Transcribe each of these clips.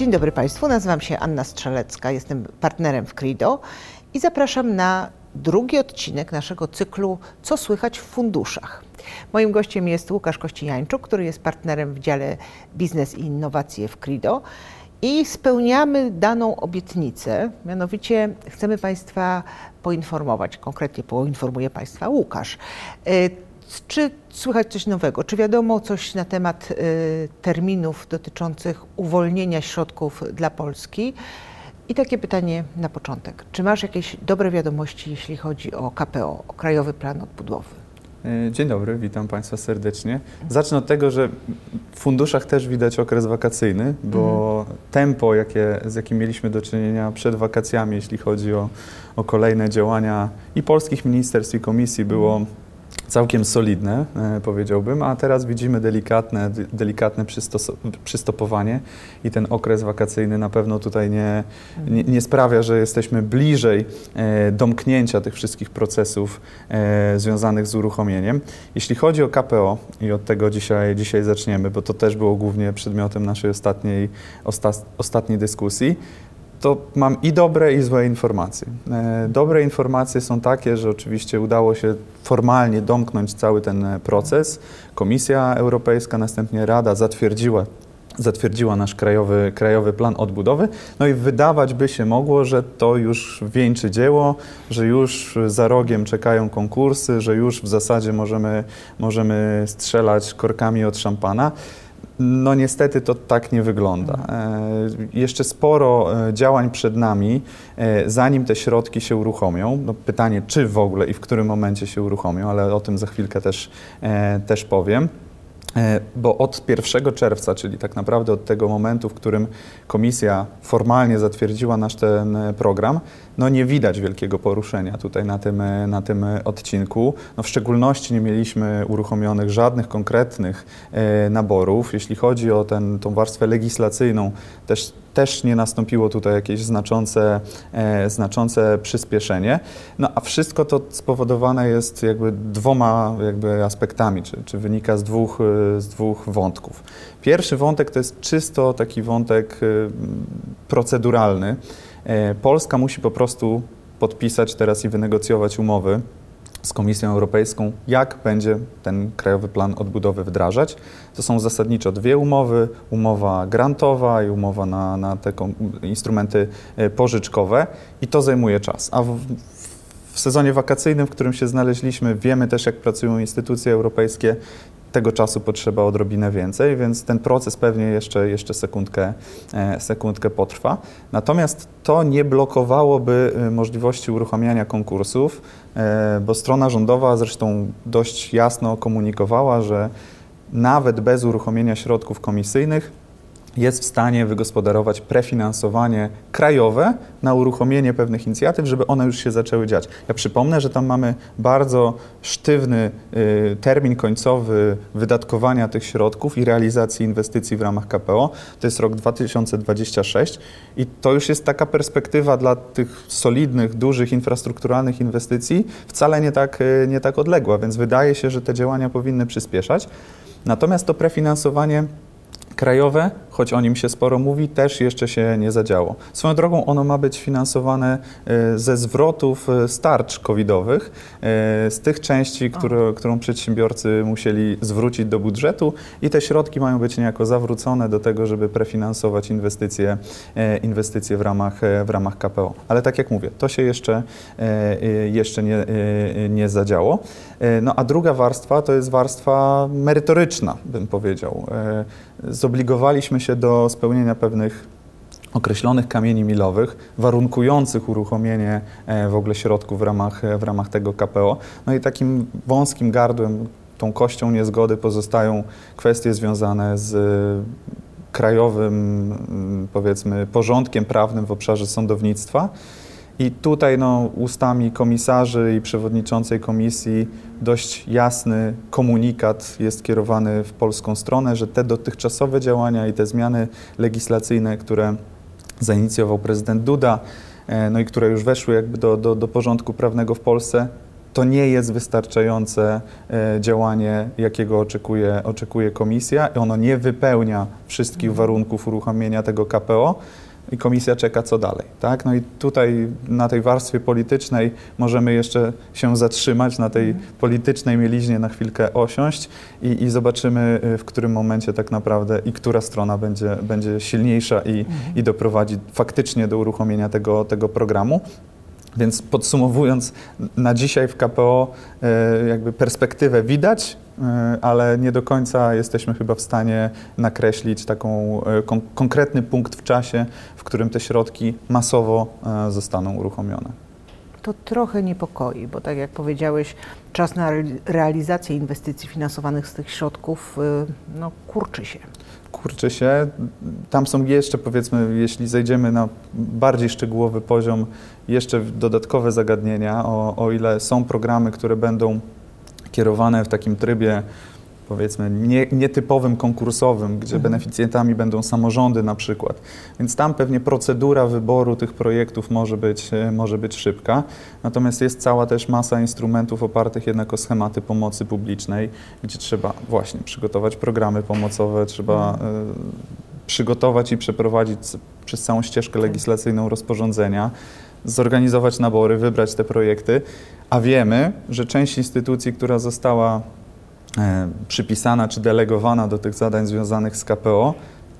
Dzień dobry Państwu, nazywam się Anna Strzelecka, jestem partnerem w Crido i zapraszam na drugi odcinek naszego cyklu Co słychać w funduszach. Moim gościem jest Łukasz Kościjańczuk, który jest partnerem w dziale Biznes i Innowacje w Crido i spełniamy daną obietnicę, mianowicie chcemy Państwa poinformować, konkretnie poinformuje Państwa Łukasz. Czy słychać coś nowego? Czy wiadomo coś na temat y, terminów dotyczących uwolnienia środków dla Polski? I takie pytanie na początek. Czy masz jakieś dobre wiadomości, jeśli chodzi o KPO, o Krajowy Plan Odbudowy? E, dzień dobry, witam Państwa serdecznie. Zacznę od tego, że w funduszach też widać okres wakacyjny, bo mhm. tempo, jakie, z jakim mieliśmy do czynienia przed wakacjami, jeśli chodzi o, o kolejne działania i polskich ministerstw i komisji, było całkiem solidne, e, powiedziałbym, a teraz widzimy delikatne, delikatne przystopowanie i ten okres wakacyjny na pewno tutaj nie, nie, nie sprawia, że jesteśmy bliżej e, domknięcia tych wszystkich procesów e, związanych z uruchomieniem. Jeśli chodzi o KPO i od tego dzisiaj, dzisiaj zaczniemy, bo to też było głównie przedmiotem naszej ostatniej, osta, ostatniej dyskusji, to mam i dobre, i złe informacje. E, dobre informacje są takie, że oczywiście udało się formalnie domknąć cały ten e, proces. Komisja Europejska, następnie Rada zatwierdziła zatwierdziła nasz krajowy, krajowy plan odbudowy. No i wydawać by się mogło, że to już wieńczy dzieło, że już za rogiem czekają konkursy, że już w zasadzie możemy, możemy strzelać korkami od szampana. No niestety to tak nie wygląda. E, jeszcze sporo e, działań przed nami, e, zanim te środki się uruchomią. No pytanie, czy w ogóle i w którym momencie się uruchomią, ale o tym za chwilkę też, też powiem. E, bo od 1 czerwca, czyli tak naprawdę od tego momentu, w którym komisja formalnie zatwierdziła nasz ten e, program, no nie widać wielkiego poruszenia tutaj na tym, e, na tym odcinku. No w szczególności nie mieliśmy uruchomionych żadnych konkretnych naborów. Jeśli chodzi o tą warstwę legislacyjną, też też nie nastąpiło tutaj jakieś znaczące, e, znaczące przyspieszenie. No a wszystko to spowodowane jest jakby dwoma jakby aspektami, czy, czy wynika z dwóch, e, z dwóch wątków. Pierwszy wątek to jest czysto taki wątek e, proceduralny. E, Polska musi po prostu podpisać teraz i wynegocjować umowy z Komisją Europejską, jak będzie ten krajowy plan odbudowy wdrażać. To są zasadniczo dwie umowy, umowa grantowa i umowa na, na te instrumenty e, pożyczkowe i to zajmuje czas. A w, w sezonie wakacyjnym, w którym się znaleźliśmy, wiemy też, jak pracują instytucje europejskie, tego czasu potrzeba odrobinę więcej, więc ten proces pewnie jeszcze, jeszcze sekundkę, e, sekundkę potrwa. Natomiast to nie blokowałoby e, możliwości uruchamiania konkursów, e, bo strona rządowa zresztą dość jasno komunikowała, że nawet bez uruchomienia środków komisyjnych jest w stanie wygospodarować prefinansowanie krajowe na uruchomienie pewnych inicjatyw, żeby one już się zaczęły dziać. Ja przypomnę, że tam mamy bardzo sztywny y, termin końcowy wydatkowania tych środków i realizacji inwestycji w ramach KPO. To jest rok 2026 i to już jest taka perspektywa dla tych solidnych, dużych, infrastrukturalnych inwestycji wcale nie tak, y, nie tak odległa, więc wydaje się, że te działania powinny przyspieszać. Natomiast to prefinansowanie krajowe, choć o nim się sporo mówi, też jeszcze się nie zadziało. Swoją drogą ono ma być finansowane e, ze zwrotów e, starcz covidowych, e, z tych części, które, którą przedsiębiorcy musieli zwrócić do budżetu i te środki mają być niejako zawrócone do tego, żeby prefinansować inwestycje, inwestycje w, ramach, w ramach KPO. Ale tak jak mówię, to się jeszcze, jeszcze nie, nie zadziało. No a druga warstwa to jest warstwa merytoryczna, bym powiedział zobligowaliśmy się do spełnienia pewnych określonych kamieni milowych, warunkujących uruchomienie e, w ogóle środków w ramach, w ramach tego KPO. No i takim wąskim gardłem, tą kością niezgody pozostają kwestie związane z krajowym, powiedzmy, porządkiem prawnym w obszarze sądownictwa. I tutaj no, ustami komisarzy i przewodniczącej komisji dość jasny komunikat jest kierowany w polską stronę, że te dotychczasowe działania i te zmiany legislacyjne, które zainicjował prezydent Duda, e, no i które już weszły jakby do, do, do porządku prawnego w Polsce, to nie jest wystarczające e, działanie, jakiego oczekuje, oczekuje komisja. Ono nie wypełnia wszystkich warunków uruchomienia tego KPO i komisja czeka co dalej. Tak? No i tutaj na tej warstwie politycznej możemy jeszcze się zatrzymać, na tej politycznej mieliźnie na chwilkę osiąść i, i zobaczymy, y, w którym momencie tak naprawdę i która strona będzie, będzie silniejsza i, i doprowadzi faktycznie do uruchomienia tego, tego programu. Więc podsumowując, na dzisiaj w KPO e, jakby perspektywę widać, e, ale nie do końca jesteśmy chyba w stanie nakreślić taką e, kon konkretny punkt w czasie, w którym te środki masowo zostaną uruchomione. To trochę niepokoi, bo tak jak powiedziałeś, czas na realizację inwestycji finansowanych z tych środków no, kurczy się kurczy się. Tam są jeszcze, powiedzmy, jeśli zejdziemy na bardziej szczegółowy poziom, jeszcze dodatkowe zagadnienia, o, o ile są programy, które będą kierowane w takim trybie powiedzmy nie, nietypowym konkursowym, gdzie mhm. beneficjentami będą samorządy na przykład. Więc tam pewnie procedura wyboru tych projektów może być, e, może być szybka. Natomiast jest cała też masa instrumentów opartych jednak o schematy pomocy publicznej, gdzie trzeba właśnie przygotować programy pomocowe, trzeba mhm. y, przygotować i przeprowadzić przez całą ścieżkę tak. legislacyjną rozporządzenia zorganizować nabory, wybrać te projekty, a wiemy, że część instytucji, która została E, przypisana czy delegowana do tych zadań związanych z KPO,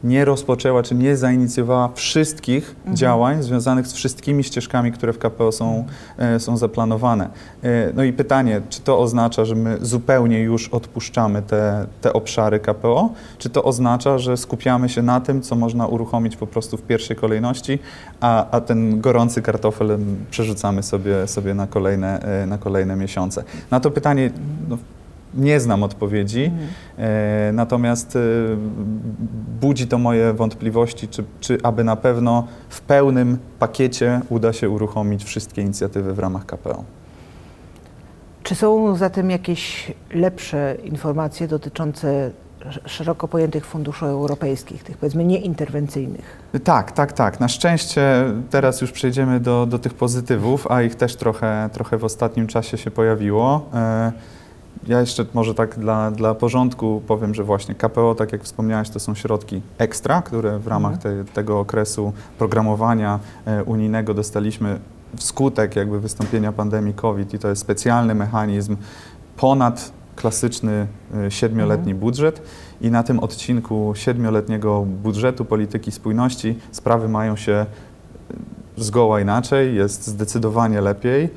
nie rozpoczęła czy nie zainicjowała wszystkich mhm. działań związanych z wszystkimi ścieżkami, które w KPO są, e, są zaplanowane. E, no i pytanie, czy to oznacza, że my zupełnie już odpuszczamy te, te obszary KPO, czy to oznacza, że skupiamy się na tym, co można uruchomić po prostu w pierwszej kolejności, a, a ten gorący kartofel przerzucamy sobie, sobie na, kolejne, na kolejne miesiące. Na to pytanie no, nie znam odpowiedzi, mhm. e, natomiast e, budzi to moje wątpliwości, czy, czy aby na pewno w pełnym pakiecie uda się uruchomić wszystkie inicjatywy w ramach KPO. Czy są zatem jakieś lepsze informacje dotyczące szeroko pojętych funduszy europejskich, tych powiedzmy nieinterwencyjnych? Tak, tak, tak. Na szczęście teraz już przejdziemy do, do tych pozytywów, a ich też trochę, trochę w ostatnim czasie się pojawiło. E, ja jeszcze może tak dla, dla porządku powiem, że właśnie KPO, tak jak wspomniałeś, to są środki ekstra, które w ramach mhm. te, tego okresu programowania e, unijnego dostaliśmy wskutek jakby wystąpienia pandemii COVID i to jest specjalny mechanizm ponad klasyczny e, siedmioletni mhm. budżet i na tym odcinku siedmioletniego budżetu polityki spójności sprawy mają się e, zgoła inaczej, jest zdecydowanie lepiej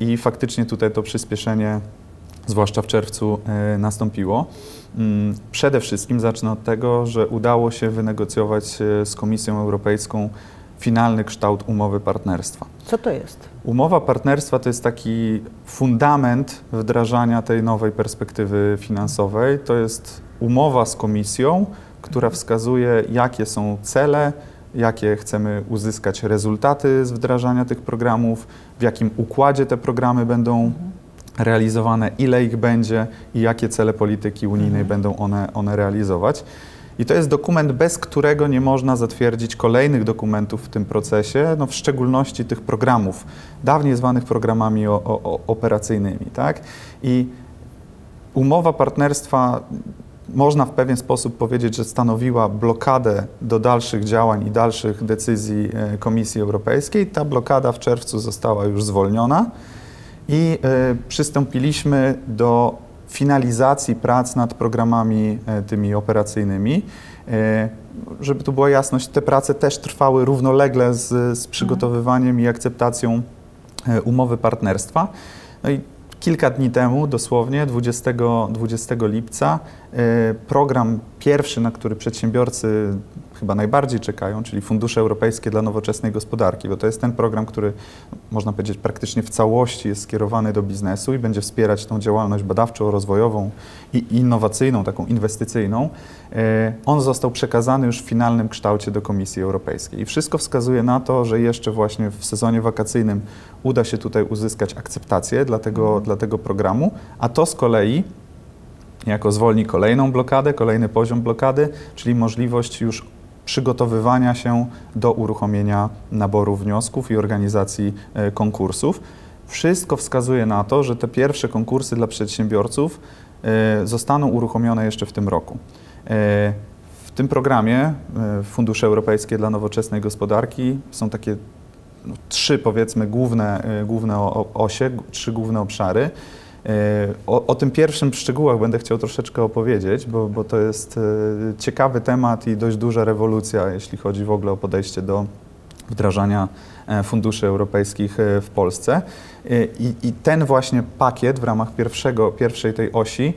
i faktycznie tutaj to przyspieszenie zwłaszcza w czerwcu, e, nastąpiło. Mm, przede wszystkim zacznę od tego, że udało się wynegocjować e, z Komisją Europejską finalny kształt umowy partnerstwa. Co to jest? Umowa partnerstwa to jest taki fundament wdrażania tej nowej perspektywy finansowej. To jest umowa z Komisją, która wskazuje, jakie są cele, jakie chcemy uzyskać rezultaty z wdrażania tych programów, w jakim układzie te programy będą mhm realizowane, ile ich będzie i jakie cele polityki unijnej mhm. będą one, one realizować. I to jest dokument, bez którego nie można zatwierdzić kolejnych dokumentów w tym procesie, no w szczególności tych programów, dawniej zwanych programami o, o, operacyjnymi. Tak? I umowa partnerstwa można w pewien sposób powiedzieć, że stanowiła blokadę do dalszych działań i dalszych decyzji e, Komisji Europejskiej. Ta blokada w czerwcu została już zwolniona i e, przystąpiliśmy do finalizacji prac nad programami e, tymi operacyjnymi. E, żeby tu była jasność, te prace też trwały równolegle z, z przygotowywaniem i akceptacją umowy partnerstwa. No i kilka dni temu, dosłownie 20, 20 lipca, program pierwszy, na który przedsiębiorcy chyba najbardziej czekają, czyli Fundusze Europejskie dla Nowoczesnej Gospodarki, bo to jest ten program, który można powiedzieć praktycznie w całości jest skierowany do biznesu i będzie wspierać tą działalność badawczo-rozwojową i innowacyjną, taką inwestycyjną. E, on został przekazany już w finalnym kształcie do Komisji Europejskiej i wszystko wskazuje na to, że jeszcze właśnie w sezonie wakacyjnym uda się tutaj uzyskać akceptację dla tego, mhm. dla tego programu, a to z kolei niejako zwolni kolejną blokadę, kolejny poziom blokady, czyli możliwość już przygotowywania się do uruchomienia naboru wniosków i organizacji e, konkursów. Wszystko wskazuje na to, że te pierwsze konkursy dla przedsiębiorców e, zostaną uruchomione jeszcze w tym roku. E, w tym programie Fundusze Europejskie dla Nowoczesnej Gospodarki są takie no, trzy powiedzmy główne, główne osie, trzy główne obszary. E, O, o tym pierwszym w szczegółach będę chciał troszeczkę opowiedzieć, bo, bo to jest e, ciekawy temat i dość duża rewolucja, jeśli chodzi w ogóle o podejście do wdrażania e, funduszy europejskich w Polsce. I, I ten właśnie pakiet w ramach pierwszego, pierwszej tej osi,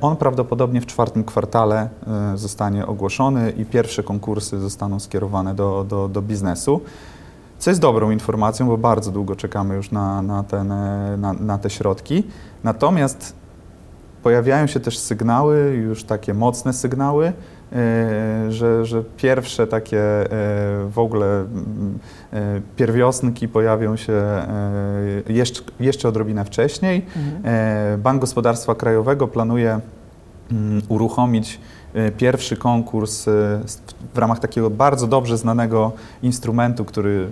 on prawdopodobnie w czwartym kwartale zostanie ogłoszony i pierwsze konkursy zostaną skierowane do, do, do biznesu. Co jest dobrą informacją, bo bardzo długo czekamy już na, na, ten, e, na, na te środki. Natomiast pojawiają się też sygnały, już takie mocne sygnały, e, że, że pierwsze takie e, w ogóle pierwiosnki pojawią się jeszcze, jeszcze odrobinę wcześniej. E, Bank Gospodarstwa Krajowego planuje uruchomić pierwszy konkurs w ramach takiego bardzo dobrze znanego instrumentu, który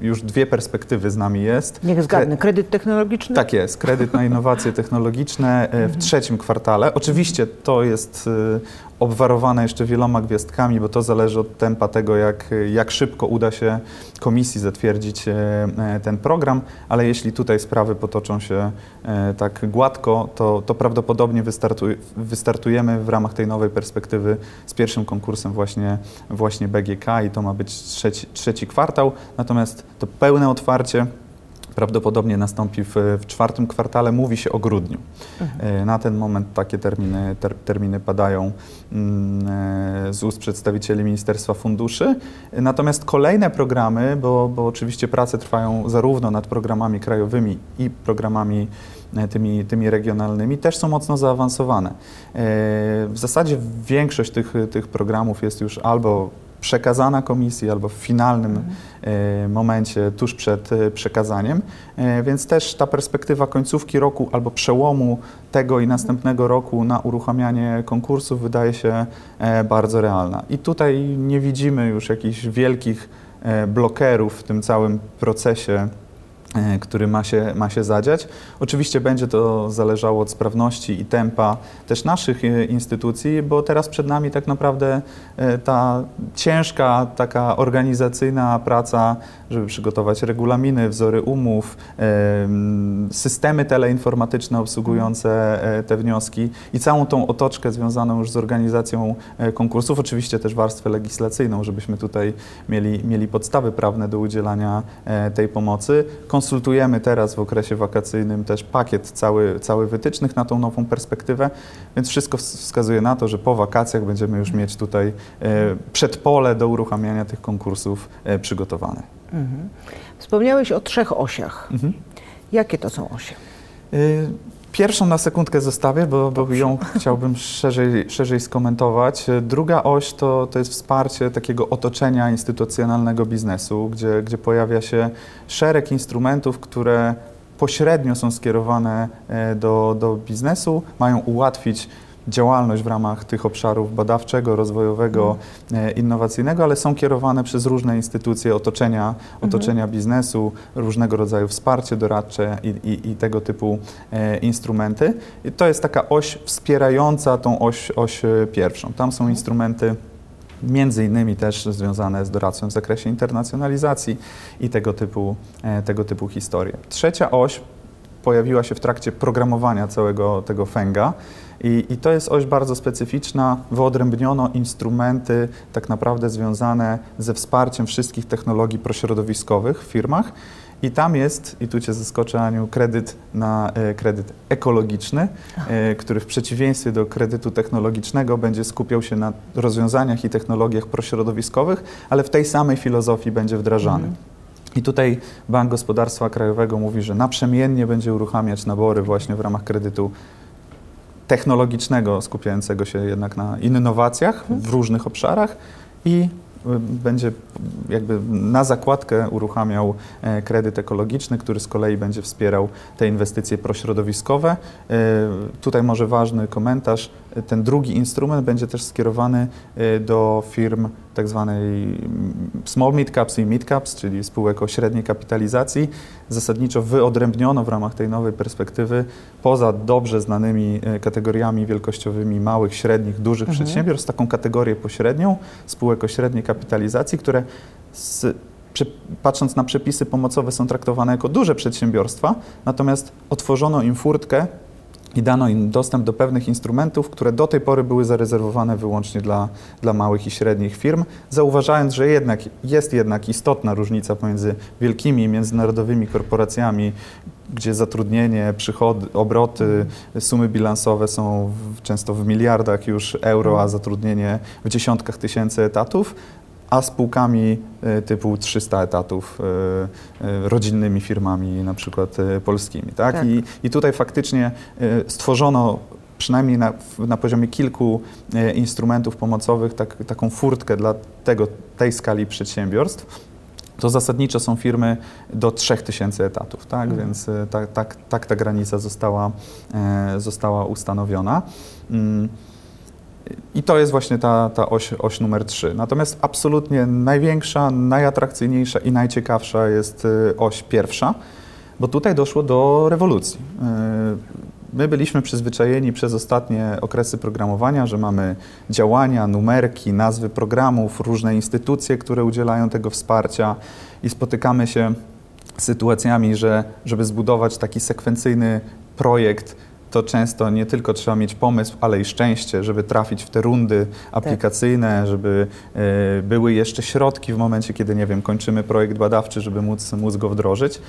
już dwie perspektywy z nami jest. Niech zgadnę, kredyt technologiczny? Tak jest, kredyt na innowacje technologiczne e, w trzecim kwartale. Oczywiście to jest e, obwarowane jeszcze wieloma gwiazdkami, bo to zależy od tempa tego, jak, jak szybko uda się komisji zatwierdzić e, ten program, ale jeśli tutaj sprawy potoczą się tak gładko, to, to prawdopodobnie wystartuj, wystartujemy w ramach tej nowej perspektywy z pierwszym konkursem właśnie, właśnie BGK i to ma być trzeci, trzeci kwartał, natomiast to pełne otwarcie prawdopodobnie nastąpi w, w czwartym kwartale. Mówi się o grudniu. E, Na ten moment takie terminy, ter, terminy padają mm, e, z ust przedstawicieli Ministerstwa Funduszy. Natomiast kolejne programy, bo, bo oczywiście prace trwają zarówno nad programami krajowymi i programami e, tymi, tymi regionalnymi, też są mocno zaawansowane. W zasadzie większość tych, tych programów jest już albo przekazana komisji, albo w finalnym e, momencie tuż przed e, przekazaniem, E, więc też ta perspektywa końcówki roku albo przełomu tego i następnego roku na uruchamianie konkursów wydaje się bardzo realna. I tutaj nie widzimy już jakichś wielkich blokerów w tym całym procesie który ma się, ma się zadziać. Oczywiście będzie to zależało od sprawności i tempa też naszych e, instytucji, bo teraz przed nami tak naprawdę e, ta ciężka, taka organizacyjna praca, żeby przygotować regulaminy, wzory umów, e, systemy teleinformatyczne obsługujące e, te wnioski i całą tą otoczkę związaną już z organizacją e, konkursów, oczywiście też warstwę legislacyjną, żebyśmy tutaj mieli, mieli podstawy prawne do udzielania e, tej pomocy. Konsultujemy teraz w okresie wakacyjnym też pakiet cały, cały wytycznych na tą nową perspektywę, więc wszystko ws- wskazuje na to, że po wakacjach będziemy już mieć tutaj e, przedpole do uruchamiania tych konkursów e, przygotowane. Mhm. Wspomniałeś o trzech osiach. Mhm. Jakie to są osie? Y, Pierwszą na sekundkę zostawię, bo, bo ją chciałbym szerzej, szerzej skomentować. Druga oś to, to jest wsparcie takiego otoczenia instytucjonalnego biznesu, gdzie, gdzie pojawia się szereg instrumentów, które pośrednio są skierowane e, do, do biznesu, mają ułatwić działalność w ramach tych obszarów badawczego, rozwojowego, e, innowacyjnego, ale są kierowane przez różne instytucje otoczenia, otoczenia biznesu, różnego rodzaju wsparcie doradcze i, i, i tego typu e, instrumenty. I to jest taka oś wspierająca tą oś, oś e, pierwszą. Tam są instrumenty między innymi też związane z doradztwem w zakresie internacjonalizacji i tego typu, e, tego typu historie. Trzecia oś pojawiła się w trakcie programowania całego tego FENGA i, i to jest oś bardzo specyficzna. Wyodrębniono instrumenty tak naprawdę związane ze wsparciem wszystkich technologii prośrodowiskowych w firmach. I tam jest, i tu Cię zaskoczę Aniu, kredyt na e, kredyt ekologiczny, e, który w przeciwieństwie do kredytu technologicznego będzie skupiał się na rozwiązaniach i technologiach prośrodowiskowych, ale w tej samej filozofii będzie wdrażany. I tutaj Bank Gospodarstwa Krajowego mówi, że naprzemiennie będzie uruchamiać nabory właśnie w ramach kredytu technologicznego, skupiającego się jednak na innowacjach w różnych obszarach i y, będzie jakby na zakładkę uruchamiał e, kredyt ekologiczny, który z kolei będzie wspierał te inwestycje prośrodowiskowe. E, Tutaj może ważny komentarz. Ten drugi instrument będzie też skierowany y, do firm tak zwanej mm, small mid caps i mid caps, czyli spółek o średniej kapitalizacji. Zasadniczo wyodrębniono w ramach tej nowej perspektywy poza dobrze znanymi y, kategoriami wielkościowymi małych, średnich, dużych Mhm. przedsiębiorstw taką kategorię pośrednią spółek o średniej kapitalizacji, które z, patrząc na przepisy pomocowe są traktowane jako duże przedsiębiorstwa, natomiast otworzono im furtkę i dano im dostęp do pewnych instrumentów, które do tej pory były zarezerwowane wyłącznie dla, dla małych i średnich firm, zauważając, że jednak jest jednak istotna różnica pomiędzy wielkimi międzynarodowymi korporacjami, gdzie zatrudnienie, przychody, obroty, sumy bilansowe są w, często w miliardach już euro, a zatrudnienie w dziesiątkach tysięcy etatów, a spółkami y, typu 300 etatów, y, y, rodzinnymi firmami na przykład polskimi. Tak? Tak. I, I tutaj faktycznie stworzono przynajmniej na, na poziomie kilku instrumentów pomocowych tak, taką furtkę dla tego, tej skali przedsiębiorstw. To zasadniczo są firmy do 3000 etatów, tak? Mhm. więc tak, tak, tak ta granica została, została ustanowiona. I to jest właśnie ta, ta oś, oś numer 3. Natomiast absolutnie największa, najatrakcyjniejsza i najciekawsza jest y, oś pierwsza, bo tutaj doszło do rewolucji. Y, My byliśmy przyzwyczajeni przez ostatnie okresy programowania, że mamy działania, numerki, nazwy programów, różne instytucje, które udzielają tego wsparcia i spotykamy się z sytuacjami, że żeby zbudować taki sekwencyjny projekt, to często nie tylko trzeba mieć pomysł, ale i szczęście, żeby trafić w te rundy aplikacyjne, żeby e, były jeszcze środki w momencie, kiedy, nie wiem, kończymy projekt badawczy, żeby móc, móc go wdrożyć.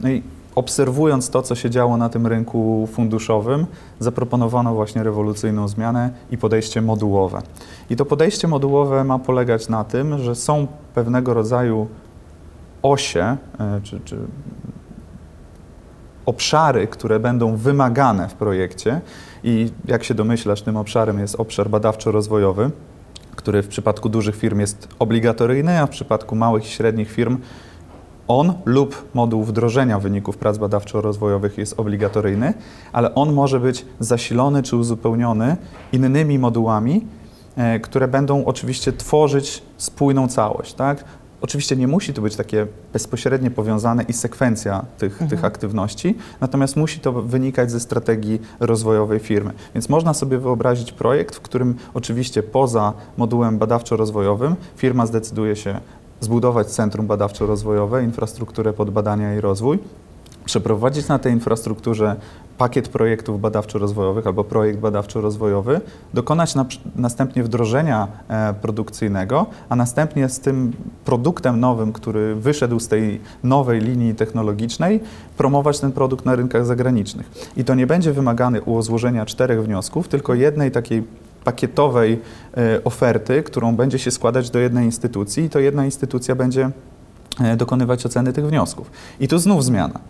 No i obserwując to, co się działo na tym rynku funduszowym, zaproponowano właśnie rewolucyjną zmianę i podejście modułowe. I to podejście modułowe ma polegać na tym, że są pewnego rodzaju osie, e, czy, czy obszary, które będą wymagane w projekcie i jak się domyślasz, tym obszarem jest obszar badawczo-rozwojowy, który w przypadku dużych firm jest obligatoryjny, a w przypadku małych i średnich firm on lub moduł wdrożenia wyników prac badawczo-rozwojowych jest obligatoryjny, ale on może być zasilony czy uzupełniony innymi modułami, e, które będą oczywiście tworzyć spójną całość. Tak? Oczywiście nie musi to być takie bezpośrednio powiązane i sekwencja tych, tych aktywności, natomiast musi to wynikać ze strategii rozwojowej firmy. Więc można sobie wyobrazić projekt, w którym oczywiście poza modułem badawczo-rozwojowym firma zdecyduje się zbudować centrum badawczo-rozwojowe, infrastrukturę pod badania i rozwój, przeprowadzić na tej infrastrukturze pakiet projektów badawczo-rozwojowych albo projekt badawczo-rozwojowy, dokonać na, następnie wdrożenia e, produkcyjnego, a następnie z tym produktem nowym, który wyszedł z tej nowej linii technologicznej, promować ten produkt na rynkach zagranicznych. I to nie będzie wymagane u złożenia czterech wniosków, tylko jednej takiej pakietowej e, oferty, którą będzie się składać do jednej instytucji i to jedna instytucja będzie e, dokonywać oceny tych wniosków. I tu znów zmiana.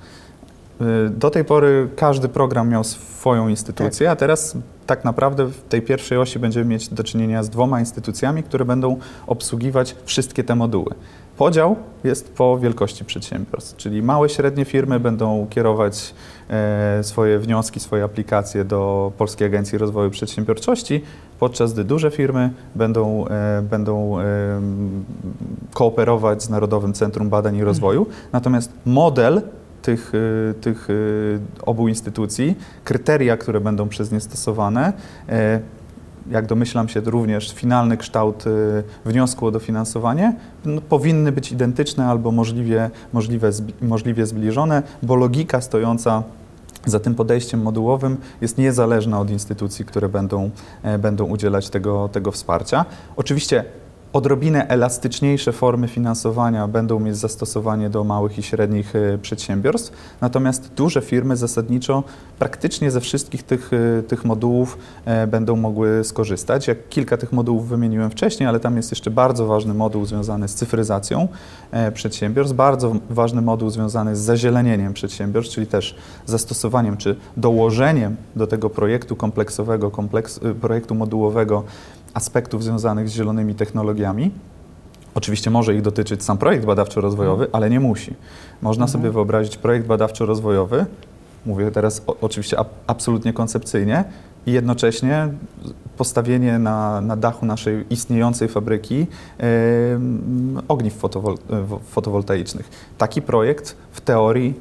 Y, Do tej pory każdy program miał swoją instytucję, a teraz tak naprawdę w tej pierwszej osi będziemy mieć do czynienia z dwoma instytucjami, które będą obsługiwać wszystkie te moduły. Podział jest po wielkości przedsiębiorstw, czyli małe, średnie firmy będą kierować e, swoje wnioski, swoje aplikacje do Polskiej Agencji Rozwoju Przedsiębiorczości, podczas gdy duże firmy będą, e, będą e, kooperować z Narodowym Centrum Badań i Rozwoju. Natomiast model tych, y, tych y, obu instytucji, kryteria, które będą przez nie stosowane, e, jak domyślam się również finalny kształt y, wniosku o dofinansowanie, no, powinny być identyczne albo możliwie, możliwe, możliwie zbliżone, bo logika stojąca za tym podejściem modułowym jest niezależna od instytucji, które będą, e, będą udzielać tego, tego wsparcia. Oczywiście odrobinę elastyczniejsze formy finansowania będą mieć zastosowanie do małych i średnich e, przedsiębiorstw, natomiast duże firmy zasadniczo praktycznie ze wszystkich tych, e, tych modułów e, będą mogły skorzystać. Jak kilka tych modułów wymieniłem wcześniej, ale tam jest jeszcze bardzo ważny moduł związany z cyfryzacją e, przedsiębiorstw, bardzo ważny moduł związany z zazielenieniem przedsiębiorstw, czyli też zastosowaniem czy dołożeniem do tego projektu kompleksowego, kompleks, y, projektu modułowego aspektów związanych z zielonymi technologiami. Oczywiście może ich dotyczyć sam projekt badawczo-rozwojowy, ale nie musi. Można sobie wyobrazić projekt badawczo-rozwojowy, mówię teraz o, oczywiście ab, absolutnie koncepcyjnie, i jednocześnie postawienie na, na dachu naszej istniejącej fabryki e, ogniw fotowol, fotowoltaicznych. Taki projekt w teorii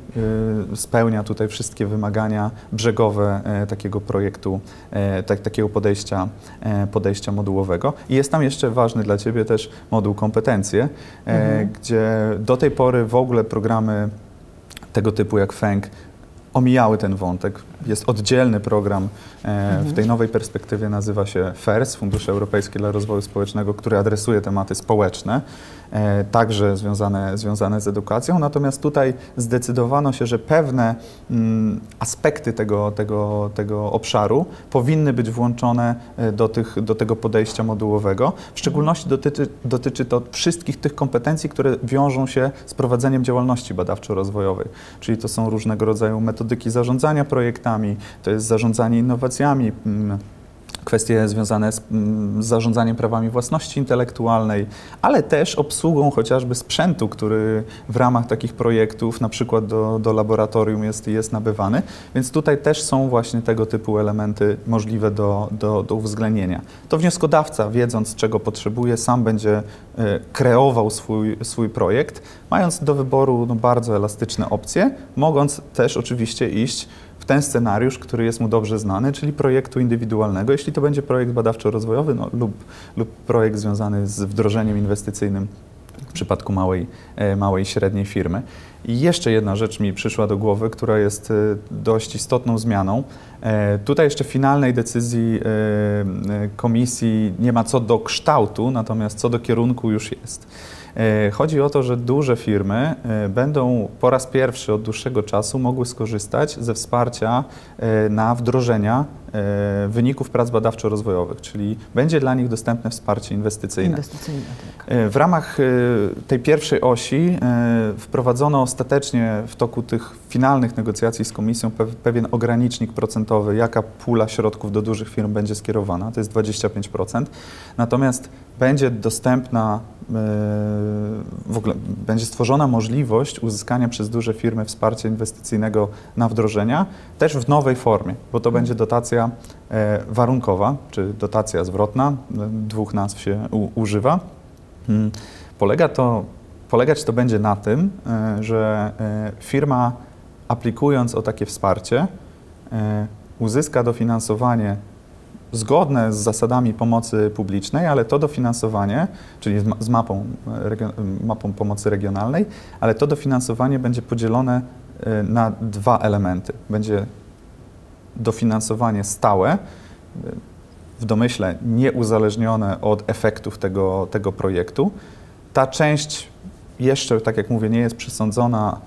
e, spełnia tutaj wszystkie wymagania brzegowe e, takiego projektu, e, tak, takiego podejścia, e, podejścia modułowego. I jest tam jeszcze ważny dla Ciebie też moduł kompetencje, e, Mhm. gdzie do tej pory w ogóle programy tego typu jak FENG omijały ten wątek. Jest oddzielny program e, w tej nowej perspektywie, nazywa się FERS, Fundusze Europejskie dla Rozwoju Społecznego, który adresuje tematy społeczne, e, także związane, związane z edukacją. Natomiast tutaj zdecydowano się, że pewne mm, aspekty tego, tego, tego obszaru powinny być włączone e, do, tych, do tego podejścia modułowego. W szczególności dotyczy, dotyczy to wszystkich tych kompetencji, które wiążą się z prowadzeniem działalności badawczo-rozwojowej. Czyli to są różnego rodzaju metodyki zarządzania projektami, to jest zarządzanie innowacjami, mm, kwestie związane z mm, zarządzaniem prawami własności intelektualnej, ale też obsługą chociażby sprzętu, który w ramach takich projektów, na przykład do, do laboratorium jest, jest nabywany. Więc tutaj też są właśnie tego typu elementy możliwe do, do, do uwzględnienia. To wnioskodawca, wiedząc czego potrzebuje, sam będzie e, kreował swój, swój projekt, mając do wyboru no, bardzo elastyczne opcje, mogąc też oczywiście iść w ten scenariusz, który jest mu dobrze znany, czyli projektu indywidualnego, jeśli to będzie projekt badawczo-rozwojowy no, lub, lub projekt związany z wdrożeniem inwestycyjnym w przypadku małej, e, małej i średniej firmy. I jeszcze jedna rzecz mi przyszła do głowy, która jest e, dość istotną zmianą. E, Tutaj jeszcze finalnej decyzji komisji nie ma co do kształtu, natomiast co do kierunku już jest. E, Chodzi o to, że duże firmy e, będą po raz pierwszy od dłuższego czasu mogły skorzystać ze wsparcia e, na wdrożenia wyników prac badawczo-rozwojowych, czyli będzie dla nich dostępne wsparcie inwestycyjne. Inwestycyjne, tak. W ramach tej pierwszej osi wprowadzono ostatecznie w toku tych finalnych negocjacji z komisją pe- pewien ogranicznik procentowy, jaka pula środków do dużych firm będzie skierowana, to jest 25%. Natomiast będzie dostępna, w ogóle będzie stworzona możliwość uzyskania przez duże firmy wsparcia inwestycyjnego na wdrożenia, też w nowej formie, bo to będzie dotacja e, warunkowa, czy dotacja zwrotna, e, dwóch nazw się używa. Mm, Polega to, polegać to będzie na tym, e, że e, firma aplikując o takie wsparcie e, uzyska dofinansowanie zgodne z zasadami pomocy publicznej, ale to dofinansowanie, czyli z, ma- z mapą, e, regio- mapą pomocy regionalnej, ale to dofinansowanie będzie podzielone e, na dwa elementy. Będzie dofinansowanie stałe, e, w domyśle nieuzależnione od efektów tego, tego projektu. Ta część jeszcze, tak jak mówię, nie jest przesądzona.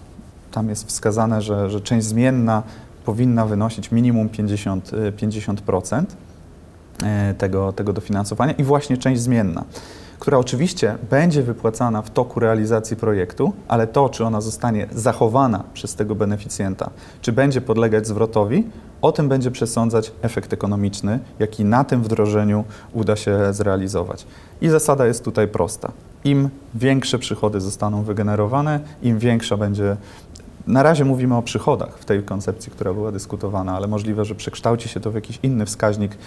Tam jest wskazane, że, że część zmienna powinna wynosić minimum 50, e, 50% e, tego, tego dofinansowania i właśnie część zmienna, która oczywiście będzie wypłacana w toku realizacji projektu, ale to, czy ona zostanie zachowana przez tego beneficjenta, czy będzie podlegać zwrotowi, o tym będzie przesądzać efekt ekonomiczny, jaki na tym wdrożeniu uda się zrealizować. I zasada jest tutaj prosta. Im większe przychody zostaną wygenerowane, im większa będzie na razie mówimy o przychodach w tej koncepcji, która była dyskutowana, ale możliwe, że przekształci się to w jakiś inny wskaźnik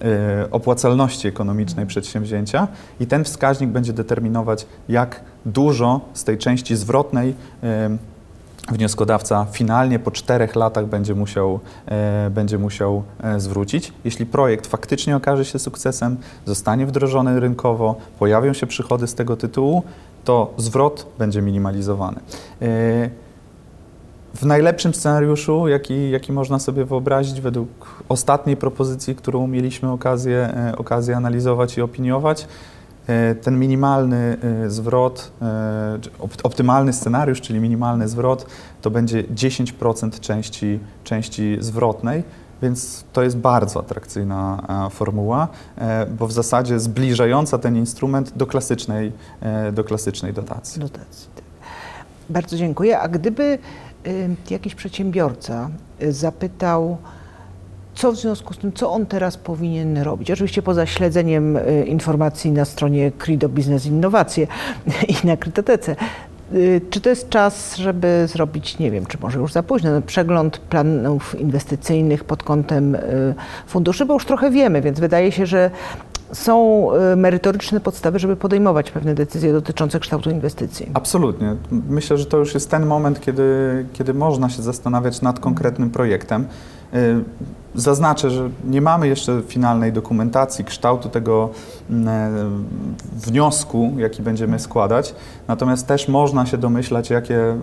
e, opłacalności ekonomicznej przedsięwzięcia i ten wskaźnik będzie determinować, jak dużo z tej części zwrotnej e, wnioskodawca finalnie po czterech latach będzie musiał, e, będzie musiał zwrócić. Jeśli projekt faktycznie okaże się sukcesem, zostanie wdrożony rynkowo, pojawią się przychody z tego tytułu, to zwrot będzie minimalizowany. W najlepszym scenariuszu, jaki, jaki można sobie wyobrazić, według ostatniej propozycji, którą mieliśmy okazję, e, okazję analizować i opiniować, e, ten minimalny e, zwrot, optymalny scenariusz, czyli minimalny zwrot, to będzie 10% części, części zwrotnej. Więc to jest bardzo atrakcyjna formuła, bo w zasadzie zbliżająca ten instrument do klasycznej, do klasycznej dotacji. Dotacji. Tak. Bardzo dziękuję. A gdyby jakiś przedsiębiorca y, zapytał, co w związku z tym, co on teraz powinien robić? Oczywiście poza śledzeniem y, informacji na stronie Crido Biznes Innowacje i na Krytotece. Y, Czy to jest czas, żeby zrobić, nie wiem, czy może już za późno, no, przegląd planów inwestycyjnych pod kątem y, funduszy, bo już trochę wiemy, więc wydaje się, że są y, merytoryczne podstawy, żeby podejmować pewne decyzje dotyczące kształtu inwestycji. Absolutnie. Myślę, że to już jest ten moment, kiedy, kiedy można się zastanawiać nad konkretnym projektem. Y, Zaznaczę, że nie mamy jeszcze finalnej dokumentacji kształtu tego mm, e, wniosku, jaki będziemy składać, natomiast też można się domyślać, jakie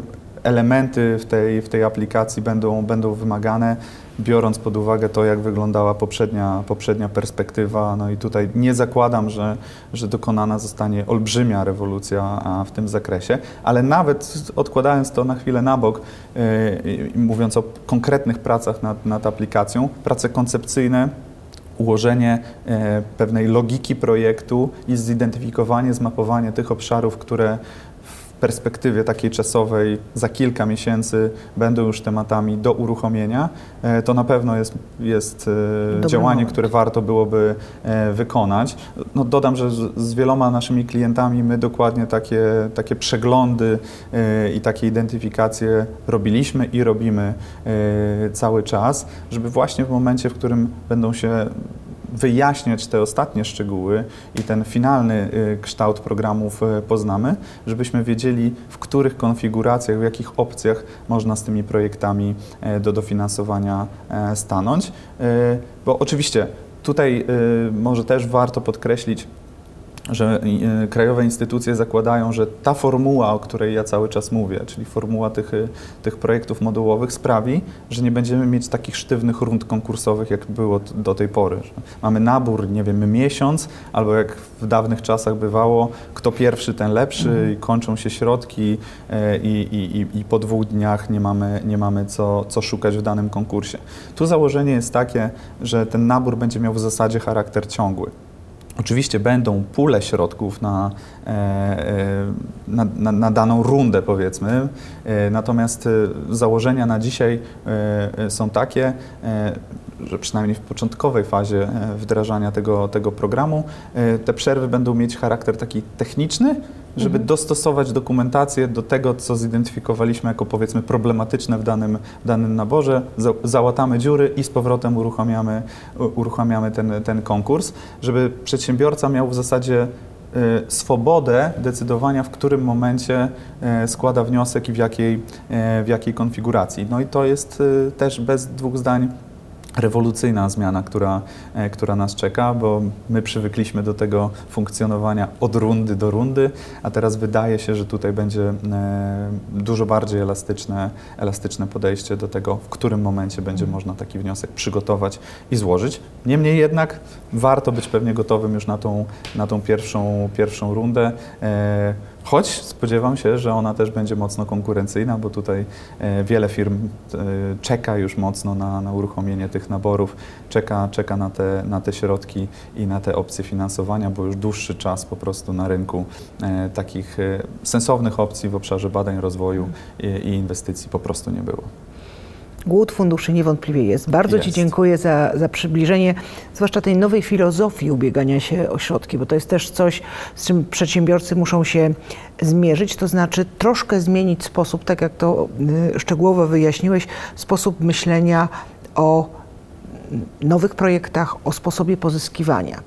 elementy w tej, w tej aplikacji będą, będą wymagane, biorąc pod uwagę to, jak wyglądała poprzednia, poprzednia perspektywa. No i tutaj nie zakładam, że, że dokonana zostanie olbrzymia rewolucja w tym zakresie, ale nawet odkładając to na chwilę na bok, yy, mówiąc o konkretnych pracach nad, nad aplikacją, prace koncepcyjne, ułożenie e, pewnej logiki projektu i zidentyfikowanie, zmapowanie tych obszarów, które perspektywie takiej czasowej za kilka miesięcy będą już tematami do uruchomienia, e, to na pewno jest, jest e, Dobry działanie, moment. które warto byłoby e, wykonać. No, dodam, że z- wieloma naszymi klientami my dokładnie takie, takie przeglądy i takie identyfikacje robiliśmy i robimy cały czas, żeby właśnie w momencie, w którym będą się wyjaśniać te ostatnie szczegóły i ten finalny y, kształt programów y, poznamy, żebyśmy wiedzieli, w których konfiguracjach, w jakich opcjach można z tymi projektami e, do dofinansowania e, stanąć. E, Bo oczywiście tutaj y, może też warto podkreślić, że y, krajowe instytucje zakładają, że ta formuła, o której ja cały czas mówię, czyli formuła tych, y, tych projektów modułowych sprawi, że nie będziemy mieć takich sztywnych rund konkursowych, jak było do tej pory. Mamy nabór, nie wiem, miesiąc, albo jak w dawnych czasach bywało, kto pierwszy, ten lepszy i kończą się środki e, i, i, i, i po dwóch dniach nie mamy, nie mamy co, co szukać w danym konkursie. Tu założenie jest takie, że ten nabór będzie miał w zasadzie charakter ciągły. Oczywiście będą pule środków na, e, e, na, na, na daną rundę, powiedzmy, e, natomiast założenia na dzisiaj są takie, że przynajmniej w początkowej fazie wdrażania tego, tego programu te przerwy będą mieć charakter taki techniczny, żeby dostosować dokumentację do tego, co zidentyfikowaliśmy jako powiedzmy problematyczne w danym, w danym naborze, za, załatamy dziury i z powrotem uruchamiamy, uruchamiamy ten, ten konkurs, żeby przedsiębiorca miał w zasadzie y, swobodę decydowania, w którym momencie y, składa wniosek i w jakiej, y, w jakiej konfiguracji. No i to jest też bez dwóch zdań rewolucyjna zmiana, która, e, która nas czeka, bo my przywykliśmy do tego funkcjonowania od rundy do rundy, a teraz wydaje się, że tutaj będzie e, dużo bardziej elastyczne, elastyczne podejście do tego, w którym momencie będzie można taki wniosek przygotować i złożyć. Niemniej jednak warto być pewnie gotowym już na tą, na tą pierwszą, pierwszą rundę. Choć spodziewam się, że ona też będzie mocno konkurencyjna, bo tutaj e, wiele firm e, czeka już mocno na, na uruchomienie tych naborów, czeka, czeka na, te, na te środki i na te opcje finansowania, bo już dłuższy czas po prostu na rynku e, takich sensownych opcji w obszarze badań, rozwoju i, i inwestycji po prostu nie było. Głód funduszy niewątpliwie jest. Bardzo Ci Jest. dziękuję za, za przybliżenie, zwłaszcza tej nowej filozofii ubiegania się o środki, bo to jest też coś, z czym przedsiębiorcy muszą się zmierzyć, to znaczy troszkę zmienić sposób, tak jak to y, szczegółowo wyjaśniłeś, sposób myślenia o nowych projektach, o sposobie pozyskiwania.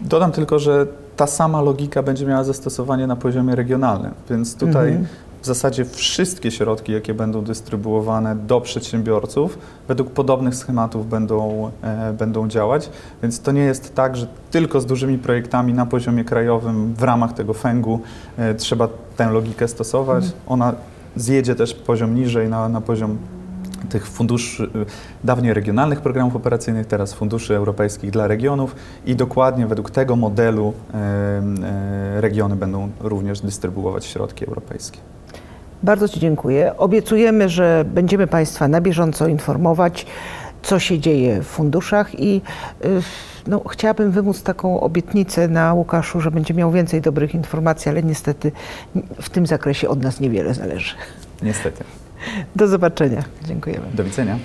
Dodam tylko, że ta sama logika będzie miała zastosowanie na poziomie regionalnym, więc tutaj Mhm. W zasadzie wszystkie środki, jakie będą dystrybuowane do przedsiębiorców, według podobnych schematów będą, e, będą działać, więc to nie jest tak, że tylko z dużymi projektami na poziomie krajowym w ramach tego fęgu e, trzeba tę logikę stosować. Ona zjedzie też poziom niżej na, na poziom tych funduszy, y, dawniej regionalnych programów operacyjnych, teraz funduszy europejskich dla regionów i dokładnie według tego modelu e, e, regiony będą również dystrybuować środki europejskie. Bardzo Ci dziękuję. Obiecujemy, że będziemy Państwa na bieżąco informować, co się dzieje w funduszach i y, no, chciałabym wymóc taką obietnicę na Łukaszu, że będzie miał więcej dobrych informacji, ale niestety w tym zakresie od nas niewiele zależy. Niestety. Do zobaczenia. Dziękujemy. Do widzenia.